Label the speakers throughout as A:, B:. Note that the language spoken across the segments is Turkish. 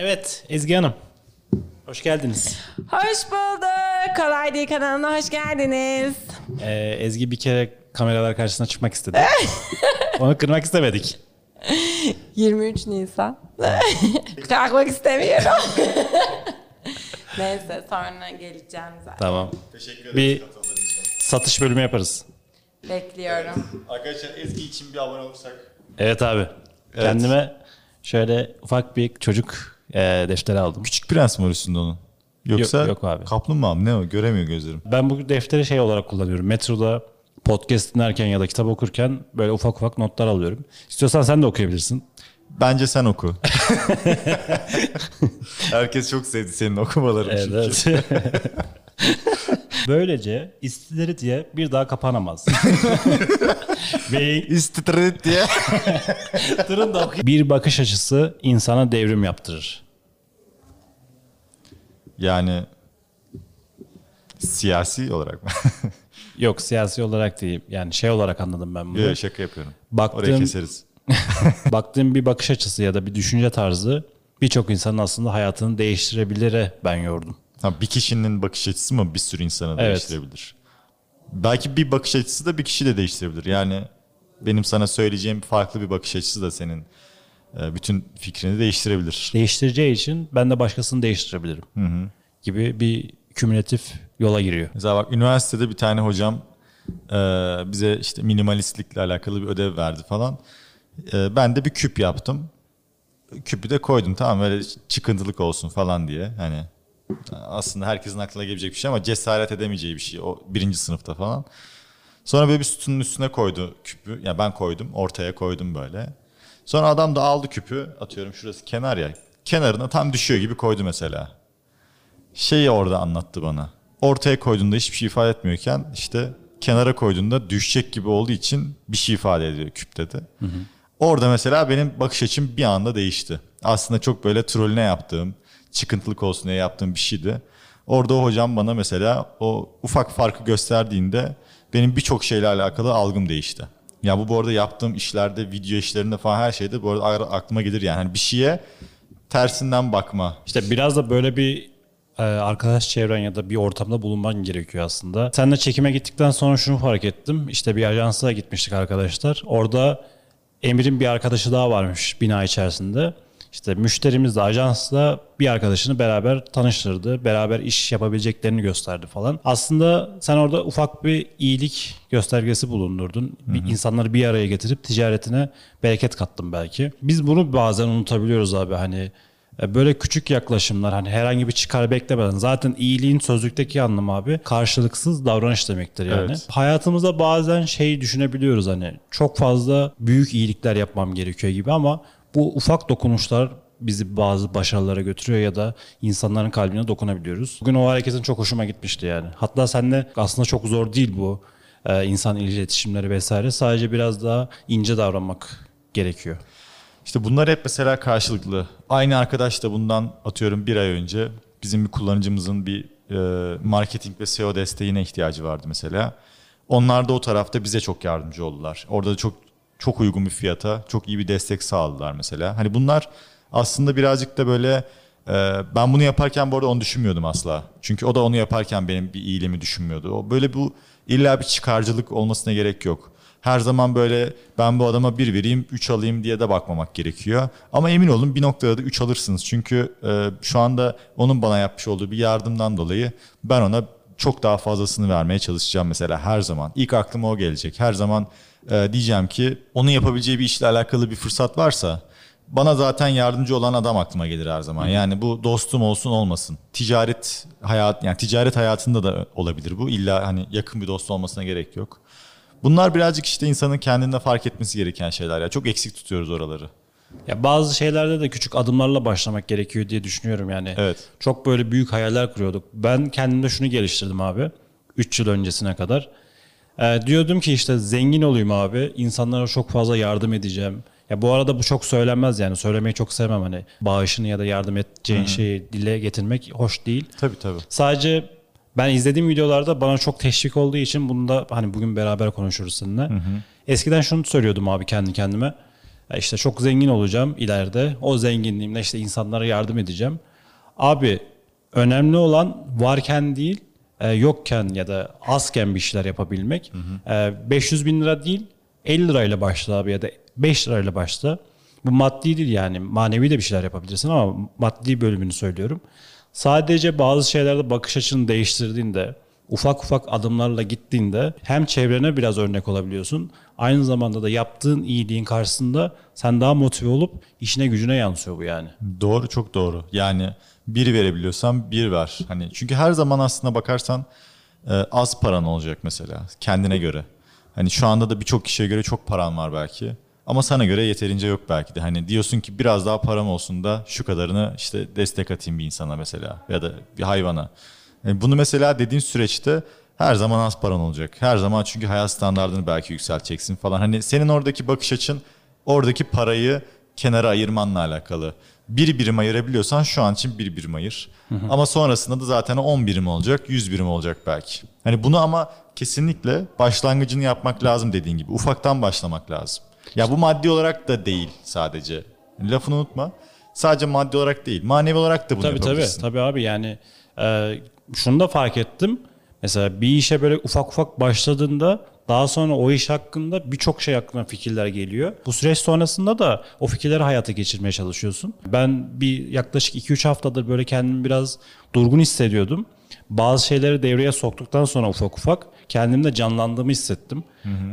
A: Evet Ezgi Hanım. Hoş geldiniz.
B: Hoş bulduk. Kolay değil kanalına hoş geldiniz.
A: Ee, Ezgi bir kere kameralar karşısına çıkmak istedi. Onu kırmak istemedik.
B: 23 Nisan. Kalkmak istemiyorum. Neyse sonra geleceğim zaten.
A: Tamam.
C: Teşekkür ederim.
A: Bir
C: katıldığınız için.
A: satış bölümü yaparız.
B: Bekliyorum.
C: Arkadaşlar Ezgi için bir abone olursak.
A: Evet abi. Kendime şöyle ufak bir çocuk e, defteri aldım.
C: Küçük prens mi var üstünde onun? Yoksa
A: Yok- yok abi.
C: kaplumbağa mı? Ne o? Göremiyor gözlerim.
A: Ben bu defteri şey olarak kullanıyorum. Metroda podcast dinlerken ya da kitap okurken böyle ufak ufak notlar alıyorum. İstiyorsan sen de okuyabilirsin.
C: Bence sen oku. Herkes çok sevdi senin okumalarını çünkü.
A: Evet. Böylece istileri diye bir daha kapanamaz. Ve
C: İstitret diye.
A: Durun da okuyayım. Bir bakış açısı insana devrim yaptırır.
C: Yani siyasi olarak mı?
A: Yok siyasi olarak değil. Yani şey olarak anladım ben bunu.
C: Yok şaka yapıyorum.
A: Baktım-
C: Oraya keseriz.
A: Baktığım bir bakış açısı ya da bir düşünce tarzı birçok insanın aslında hayatını değiştirebilire ben yordum.
C: Ha, bir kişinin bakış açısı mı bir sürü insanı
A: Evet.
C: değiştirebilir? Belki bir bakış açısı da bir kişi de değiştirebilir. Yani benim sana söyleyeceğim farklı bir bakış açısı da senin e, bütün fikrini değiştirebilir.
A: Değiştireceği için ben de başkasını değiştirebilirim. Gibi bir kümülatif yola giriyor.
C: Mesela bak üniversitede bir tane hocam e, bize işte minimalistlikle alakalı bir ödev verdi falan. E, ben de bir küp yaptım. Küpü de koydum tamam böyle çıkıntılık olsun falan diye. Hani aslında herkesin aklına gelebilecek bir şey ama cesaret edemeyeceği bir şey o birinci sınıfta falan. Sonra böyle bir sütunun üstüne koydu küpü. Ya ben koydum ortaya koydum böyle. Sonra adam da aldı küpü atıyorum şurası kenar ya. Kenarına tam düşüyor gibi koydu mesela şeyi orada anlattı bana. Ortaya koyduğunda hiçbir şey ifade etmiyorken işte kenara koyduğunda düşecek gibi olduğu için bir şey ifade ediyor küp dedi. Orada mesela benim bakış açım bir anda değişti. Aslında çok böyle trolüne yaptığım, çıkıntılık olsun diye yaptığım bir şeydi. Orada o hocam bana mesela o ufak farkı gösterdiğinde benim birçok şeyle alakalı algım değişti. Ya bu bu arada yaptığım işlerde, video işlerinde falan her şeyde bu arada aklıma gelir yani. Hani bir şeye tersinden bakma.
A: İşte biraz da böyle bir arkadaş çevren ya da bir ortamda bulunman gerekiyor aslında. Seninle çekime gittikten sonra şunu fark ettim. İşte bir ajansa gitmiştik arkadaşlar. Orada Emir'in bir arkadaşı daha varmış bina içerisinde. İşte müşterimiz de ajansla bir arkadaşını beraber tanıştırdı. Beraber iş yapabileceklerini gösterdi falan. Aslında sen orada ufak bir iyilik göstergesi bulundurdun. Bir insanları bir araya getirip ticaretine bereket kattın belki. Biz bunu bazen unutabiliyoruz abi hani e, Böyle küçük yaklaşımlar hani herhangi bir çıkar beklemeden zaten iyiliğin sözlükteki anlamı abi karşılıksız davranış demektir yani.
C: Evet.
A: Hayatımızda bazen şey düşünebiliyoruz hani çok fazla büyük iyilikler yapmam gerekiyor gibi ama bu ufak dokunuşlar bizi bazı başarılara götürüyor ya da insanların kalbine dokunabiliyoruz. Bugün o hareketin çok hoşuma gitmişti yani. Hatta seninle aslında çok zor değil bu e, insan iletişimleri vesaire. Sadece biraz daha ince davranmak gerekiyor.
C: İşte bunlar hep mesela karşılıklı. Aynı arkadaş da bundan atıyorum bir ay önce bizim bir kullanıcımızın bir e, marketing ve SEO desteğine ihtiyacı vardı mesela. Onlar da o tarafta bize çok yardımcı oldular. Orada da çok çok uygun bir fiyata çok iyi bir destek sağladılar mesela. Hani bunlar aslında birazcık da böyle e, ben bunu yaparken bu arada onu düşünmüyordum asla. Çünkü o da onu yaparken benim bir iyiliğimi düşünmüyordu. O böyle bu illa bir çıkarcılık olmasına gerek yok. Her zaman böyle ben bu adama bir vereyim, üç alayım diye de bakmamak gerekiyor. Ama emin olun bir noktada da üç alırsınız. Çünkü e, şu anda onun bana yapmış olduğu bir yardımdan dolayı ben ona çok daha fazlasını vermeye çalışacağım mesela her zaman. İlk aklıma o gelecek. Her zaman e, diyeceğim ki onun yapabileceği bir işle alakalı bir fırsat varsa bana zaten yardımcı olan adam aklıma gelir her zaman. Yani bu dostum olsun olmasın. Ticaret hayat yani ticaret hayatında da olabilir bu. İlla hani yakın bir dost olmasına gerek yok. Bunlar birazcık işte insanın kendinde fark etmesi gereken şeyler ya. Çok eksik tutuyoruz oraları.
A: Ya bazı şeylerde de küçük adımlarla başlamak gerekiyor diye düşünüyorum yani.
C: Evet.
A: Çok böyle büyük hayaller kuruyorduk. Ben kendimde şunu geliştirdim abi. 3 yıl öncesine kadar. Ee, diyordum ki işte zengin olayım abi. İnsanlara çok fazla yardım edeceğim. Ya bu arada bu çok söylenmez yani. Söylemeyi çok sevmem hani. Bağışını ya da yardım edeceğin şeyi dile getirmek hoş değil.
C: Tabii tabii.
A: Sadece ben izlediğim videolarda bana çok teşvik olduğu için bunu da hani bugün beraber konuşuruz seninle. Eskiden şunu söylüyordum abi kendi kendime. E, İşte çok zengin olacağım ileride. O zenginliğimle işte insanlara yardım edeceğim. Abi önemli olan varken değil e, yokken ya da azken bir şeyler yapabilmek. E, 500 bin lira değil 50 lirayla başla abi ya da 5 lirayla başla. Bu maddi değil yani manevi de bir şeyler yapabilirsin ama maddi bölümünü söylüyorum. Sadece bazı şeylerde bakış açını değiştirdiğinde, ufak ufak adımlarla gittiğinde hem çevrene biraz örnek olabiliyorsun. Aynı zamanda da yaptığın iyiliğin karşısında sen daha motive olup işine gücüne yansıyor bu yani.
C: Doğru çok doğru. Yani bir verebiliyorsan bir ver. Hani çünkü her zaman aslında bakarsan e, az paran olacak mesela kendine göre. Hani şu anda da birçok kişiye göre çok paran var belki. Ama sana göre yeterince yok belki de. Hani diyorsun ki biraz daha param olsun da şu kadarını işte destek atayım bir insana mesela ya da bir hayvana. Yani bunu mesela dediğin süreçte her zaman az paran olacak. Her zaman çünkü hayat standartını belki yükselteceksin falan. Hani senin oradaki bakış açın oradaki parayı kenara ayırmanla alakalı. Bir birim ayırabiliyorsan şu an için bir birim ayır. Ama sonrasında da zaten 10 birim olacak, 100 birim olacak belki. Hani bunu ama kesinlikle başlangıcını yapmak lazım dediğin gibi. Ufaktan başlamak lazım. Ya bu maddi olarak da değil sadece. Lafını unutma. Sadece maddi olarak değil, manevi olarak da bunu
A: Tabii tabii.
C: yapabilirsin.
A: Tabii abi yani e, şunu da fark ettim. Mesela bir işe böyle ufak ufak başladığında daha sonra o iş hakkında birçok şey hakkında fikirler geliyor. Bu süreç sonrasında da o fikirleri hayata geçirmeye çalışıyorsun. Ben bir yaklaşık 2-3 haftadır böyle kendimi biraz durgun hissediyordum. Bazı şeyleri devreye soktuktan sonra ufak ufak kendimde canlandığımı hissettim.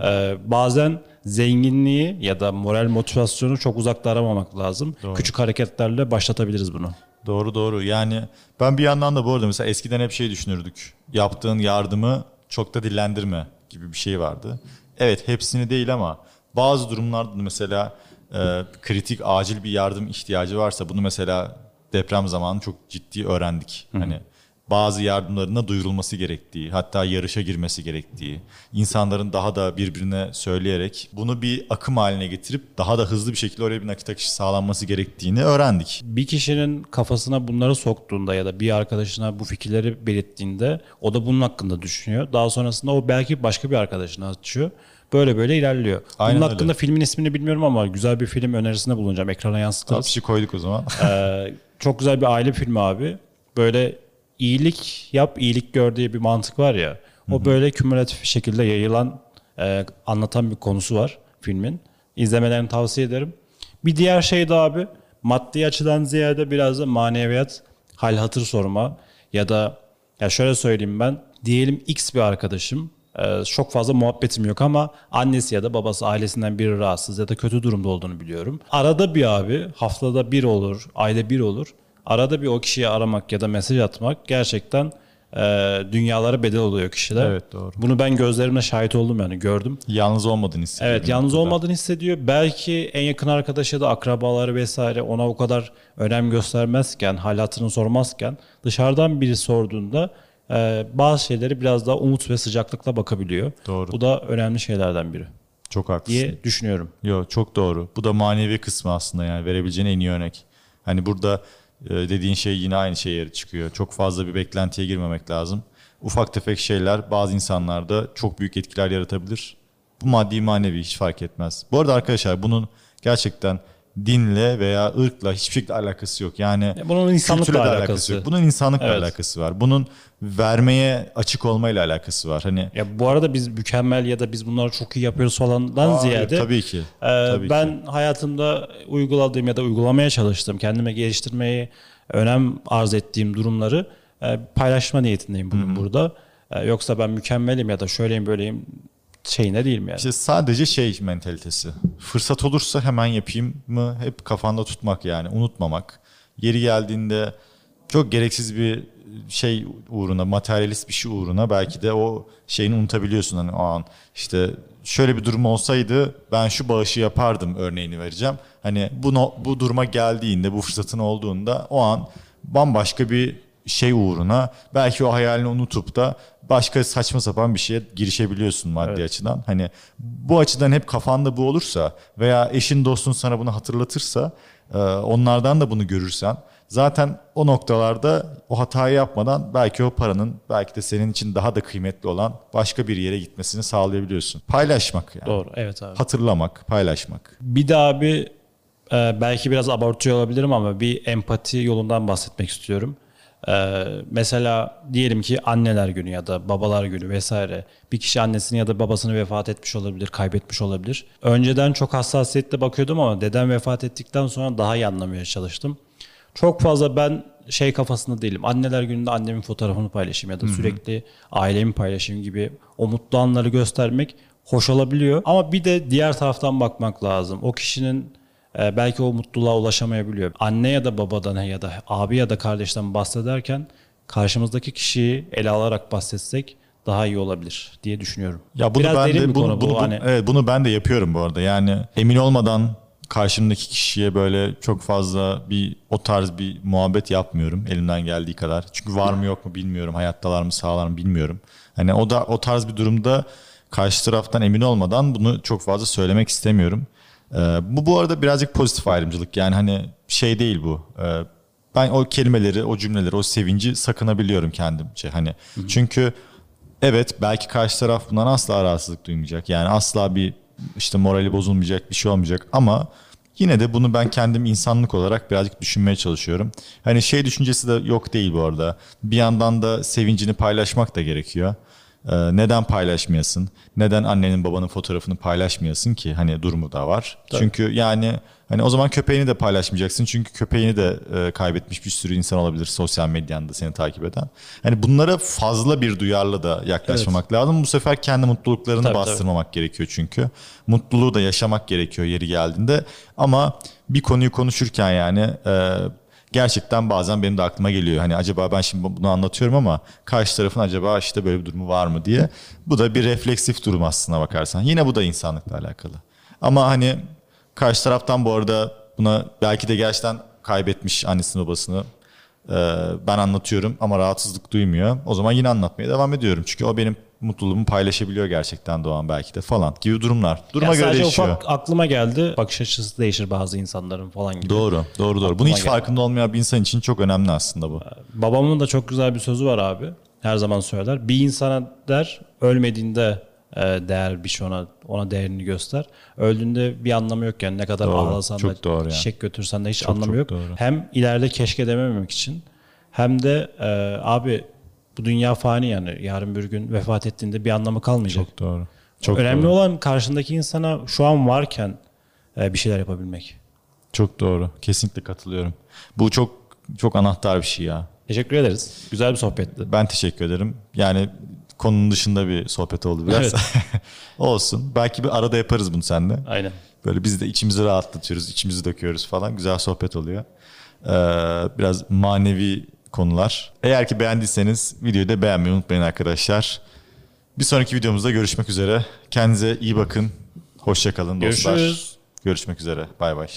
A: Ee, bazen zenginliği ya da moral motivasyonu çok uzakta aramamak lazım. Küçük hareketlerle başlatabiliriz bunu.
C: Doğru doğru. Yani ben bir yandan da bu arada mesela eskiden hep şey düşünürdük. Yaptığın yardımı çok da dillendirme gibi bir şey vardı. Evet hepsini değil ama bazı durumlarda da mesela e, kritik acil bir yardım ihtiyacı varsa bunu mesela deprem zamanı çok ciddi öğrendik. Hani bazı yardımlarına duyurulması gerektiği, hatta yarışa girmesi gerektiği, insanların daha da birbirine söyleyerek bunu bir akım haline getirip daha da hızlı bir şekilde oraya bir nakit akışı sağlanması gerektiğini öğrendik.
A: bir kişinin kafasına bunları soktuğunda ya da bir arkadaşına bu fikirleri belirttiğinde o da bunun hakkında düşünüyor. Daha sonrasında o belki başka bir arkadaşına açıyor. Böyle böyle ilerliyor.
C: Aynen
A: bunun
C: öyle.
A: hakkında filmin ismini bilmiyorum ama güzel bir film önerisinde bulunacağım. Ekrana yansıtırız.
C: Tatlışı koyduk o zaman.
A: Ee, çok güzel bir aile filmi abi. Böyle iyilik yap, iyilik gör diye bir mantık var ya. O böyle kümülatif bir şekilde yayılan, e, anlatan bir konusu var filmin. İzlemelerini tavsiye ederim. Bir diğer şey de abi maddi açıdan ziyade biraz da maneviyat, hal hatır sorma ya da ya şöyle söyleyeyim ben diyelim X bir arkadaşım e, çok fazla muhabbetim yok ama annesi ya da babası ailesinden biri rahatsız ya da kötü durumda olduğunu biliyorum. Arada bir abi haftada bir olur, ayda bir olur. Arada bir o kişiyi aramak ya da mesaj atmak gerçekten e, dünyalara bedel oluyor kişiler.
C: Evet, doğru.
A: Bunu ben gözlerimle şahit oldum yani gördüm.
C: Yalnız olmadığını hissediyor.
A: Evet yalnız
C: noktada.
A: olmadığını hissediyor. Belki en yakın arkadaşı da akrabaları vesaire ona o kadar önem göstermezken, halatını sormazken dışarıdan biri sorduğunda e, bazı şeyleri biraz daha umut ve sıcaklıkla bakabiliyor.
C: Doğru.
A: Bu da önemli şeylerden biri
C: Çok haklısın.
A: diye düşünüyorum.
C: Yo çok doğru. Bu da manevi kısmı aslında yani verebileceğin en iyi örnek. Hani burada dediğin şey yine aynı şeye çıkıyor. Çok fazla bir beklentiye girmemek lazım. Ufak tefek şeyler bazı insanlarda çok büyük etkiler yaratabilir. Bu maddi manevi hiç fark etmez. Bu arada arkadaşlar bunun gerçekten dinle veya ırkla hiçbir şekilde alakası yok. Yani
A: Ya bunun insanlıkla
C: de
A: alakası.
C: yok. Bunun insanlıkla
A: Evet.
C: alakası var. Bunun vermeye açık olmayla alakası var. Hani
A: Ya bu arada biz mükemmel ya da biz bunları çok iyi yapıyoruz falandan
C: Hayır,
A: ziyade
C: tabii ki.
A: e,
C: Tabii
A: ben hayatımda uyguladığım ya da uygulamaya çalıştığım, kendime geliştirmeyi önem arz ettiğim durumları e, paylaşma niyetindeyim bugün burada. E, yoksa ben mükemmelim ya da şöyleyim böyleyim şeyine değilim yani.
C: İşte sadece şey mentalitesi. Fırsat olursa hemen yapayım mı hep kafanda tutmak yani unutmamak. Yeri geldiğinde çok gereksiz bir şey uğruna, materyalist bir şey uğruna belki de o şeyini unutabiliyorsun hani o an. İşte şöyle bir durum olsaydı ben şu bağışı yapardım örneğini vereceğim. Hani bu bu duruma geldiğinde, bu fırsatın olduğunda o an bambaşka bir şey uğruna belki o hayalini unutup da başka saçma sapan bir şeye girişebiliyorsun maddi açıdan. Hani bu açıdan hep kafanda bu olursa veya eşin dostun sana bunu hatırlatırsa e, onlardan da bunu görürsen zaten o noktalarda o hatayı yapmadan belki o paranın belki de senin için daha da kıymetli olan başka bir yere gitmesini sağlayabiliyorsun. Paylaşmak yani.
A: Doğru. Evet abi.
C: Hatırlamak, paylaşmak.
A: Bir de abi e, belki biraz abartıyor olabilirim ama bir empati yolundan bahsetmek istiyorum. E, mesela diyelim ki anneler günü ya da babalar günü vesaire bir kişi annesini ya da babasını vefat etmiş olabilir, kaybetmiş olabilir. Önceden çok hassasiyetle bakıyordum ama dedem vefat ettikten sonra daha iyi anlamaya çalıştım. Çok fazla ben şey kafasında değilim. Anneler gününde annemin fotoğrafını paylaşayım ya da sürekli ailemi paylaşayım gibi o mutlu anları göstermek hoş olabiliyor. Ama bir de diğer taraftan bakmak lazım. O kişinin e, belki o mutluluğa ulaşamayabiliyor. Anne ya da babadan ya da abi ya da kardeşten bahsederken karşımızdaki kişiyi ele alarak bahsetsek daha iyi olabilir diye düşünüyorum.
C: Ya bunu
A: Biraz
C: ben de bunu,
A: konu bu.
C: bunu- bu-
A: hani
C: evet bunu ben de yapıyorum bu arada. Yani emin olmadan karşımdaki kişiye böyle çok fazla bir o tarz bir muhabbet yapmıyorum elimden geldiği kadar. Çünkü var mı yok mu bilmiyorum. Hayattalar mı sağlar mı bilmiyorum. Hani o da o tarz bir durumda karşı taraftan emin olmadan bunu çok fazla söylemek istemiyorum. Ee, bu bu arada birazcık pozitif ayrımcılık. Yani hani şey değil bu. Ee, ben o kelimeleri, o cümleleri, o sevinci sakınabiliyorum kendimce. Hani çünkü Evet belki karşı taraf bundan asla rahatsızlık duymayacak. Yani asla bir işte morali bozulmayacak bir şey olmayacak ama yine de bunu ben kendim insanlık olarak birazcık düşünmeye çalışıyorum. Hani şey düşüncesi de yok değil bu arada. Bir yandan da sevincini paylaşmak da gerekiyor. Ee, neden paylaşmayasın? Neden annenin babanın fotoğrafını paylaşmayasın ki? Hani durumu da var. Çünkü yani hani o zaman köpeğini de paylaşmayacaksın. Çünkü köpeğini de e, kaybetmiş bir sürü insan olabilir sosyal medyanda seni takip eden. Hani bunlara fazla bir duyarlı da yaklaşmamak lazım. Bu sefer kendi mutluluklarını
A: Tabii,
C: bastırmamak gerekiyor çünkü. Mutluluğu da yaşamak gerekiyor yeri geldiğinde. Ama bir konuyu konuşurken yani e, gerçekten bazen benim de aklıma geliyor. Hani acaba ben şimdi bunu anlatıyorum ama karşı tarafın acaba işte böyle bir durumu var mı diye. Bu da bir refleksif durum aslına bakarsan. Yine bu da insanlıkla alakalı. Ama hani karşı taraftan bu arada buna belki de gerçekten kaybetmiş annesini babasını. Ee, ben anlatıyorum ama rahatsızlık duymuyor. O zaman yine anlatmaya devam ediyorum. Çünkü o benim mutluluğumu paylaşabiliyor gerçekten Doğan belki de falan gibi durumlar. Duruma
A: Ya
C: göre
A: sadece
C: değişiyor.
A: ufak aklıma geldi. Bakış açısı değişir bazı insanların falan gibi.
C: Doğru, doğru, doğru. Bunu
A: Aklıma
C: hiç
A: geldi.
C: farkında olmayan bir insan için çok önemli aslında bu.
A: Babamın da çok güzel bir sözü var abi. Her zaman söyler. Bir insana der ölmediğinde e, değer bir şey ona ona değerini göster. Öldüğünde bir anlamı yok yani ne kadar
C: Doğru,
A: ağlasan da
C: doğru yani.
A: çiçek götürsen de hiç
C: Çok,
A: anlamı
C: çok
A: yok.
C: doğru.
A: Hem ileride keşke demememek için hem de e, abi bu dünya fani yani yarın bir gün vefat ettiğinde bir anlamı kalmayacak.
C: Çok doğru. Çok
A: Önemli
C: doğru.
A: olan karşındaki insana şu an varken e, bir şeyler yapabilmek.
C: Çok doğru. Kesinlikle katılıyorum. Bu çok çok anahtar bir şey ya.
A: Teşekkür ederiz. Güzel bir sohbetti.
C: Ben teşekkür ederim. Yani konunun dışında bir sohbet oldu biraz.
A: Evet.
C: Olsun. Belki bir arada yaparız bunu seninle.
A: Aynen.
C: Böyle biz de içimizi rahatlatıyoruz, içimizi döküyoruz falan. Güzel sohbet oluyor. Ee, biraz manevi konular. Eğer ki beğendiyseniz videoyu da beğenmeyi unutmayın arkadaşlar. Bir sonraki videomuzda görüşmek üzere. Kendinize iyi bakın. Hoşçakalın dostlar.
A: Görüşürüz.
C: Görüşmek üzere. Bay bay.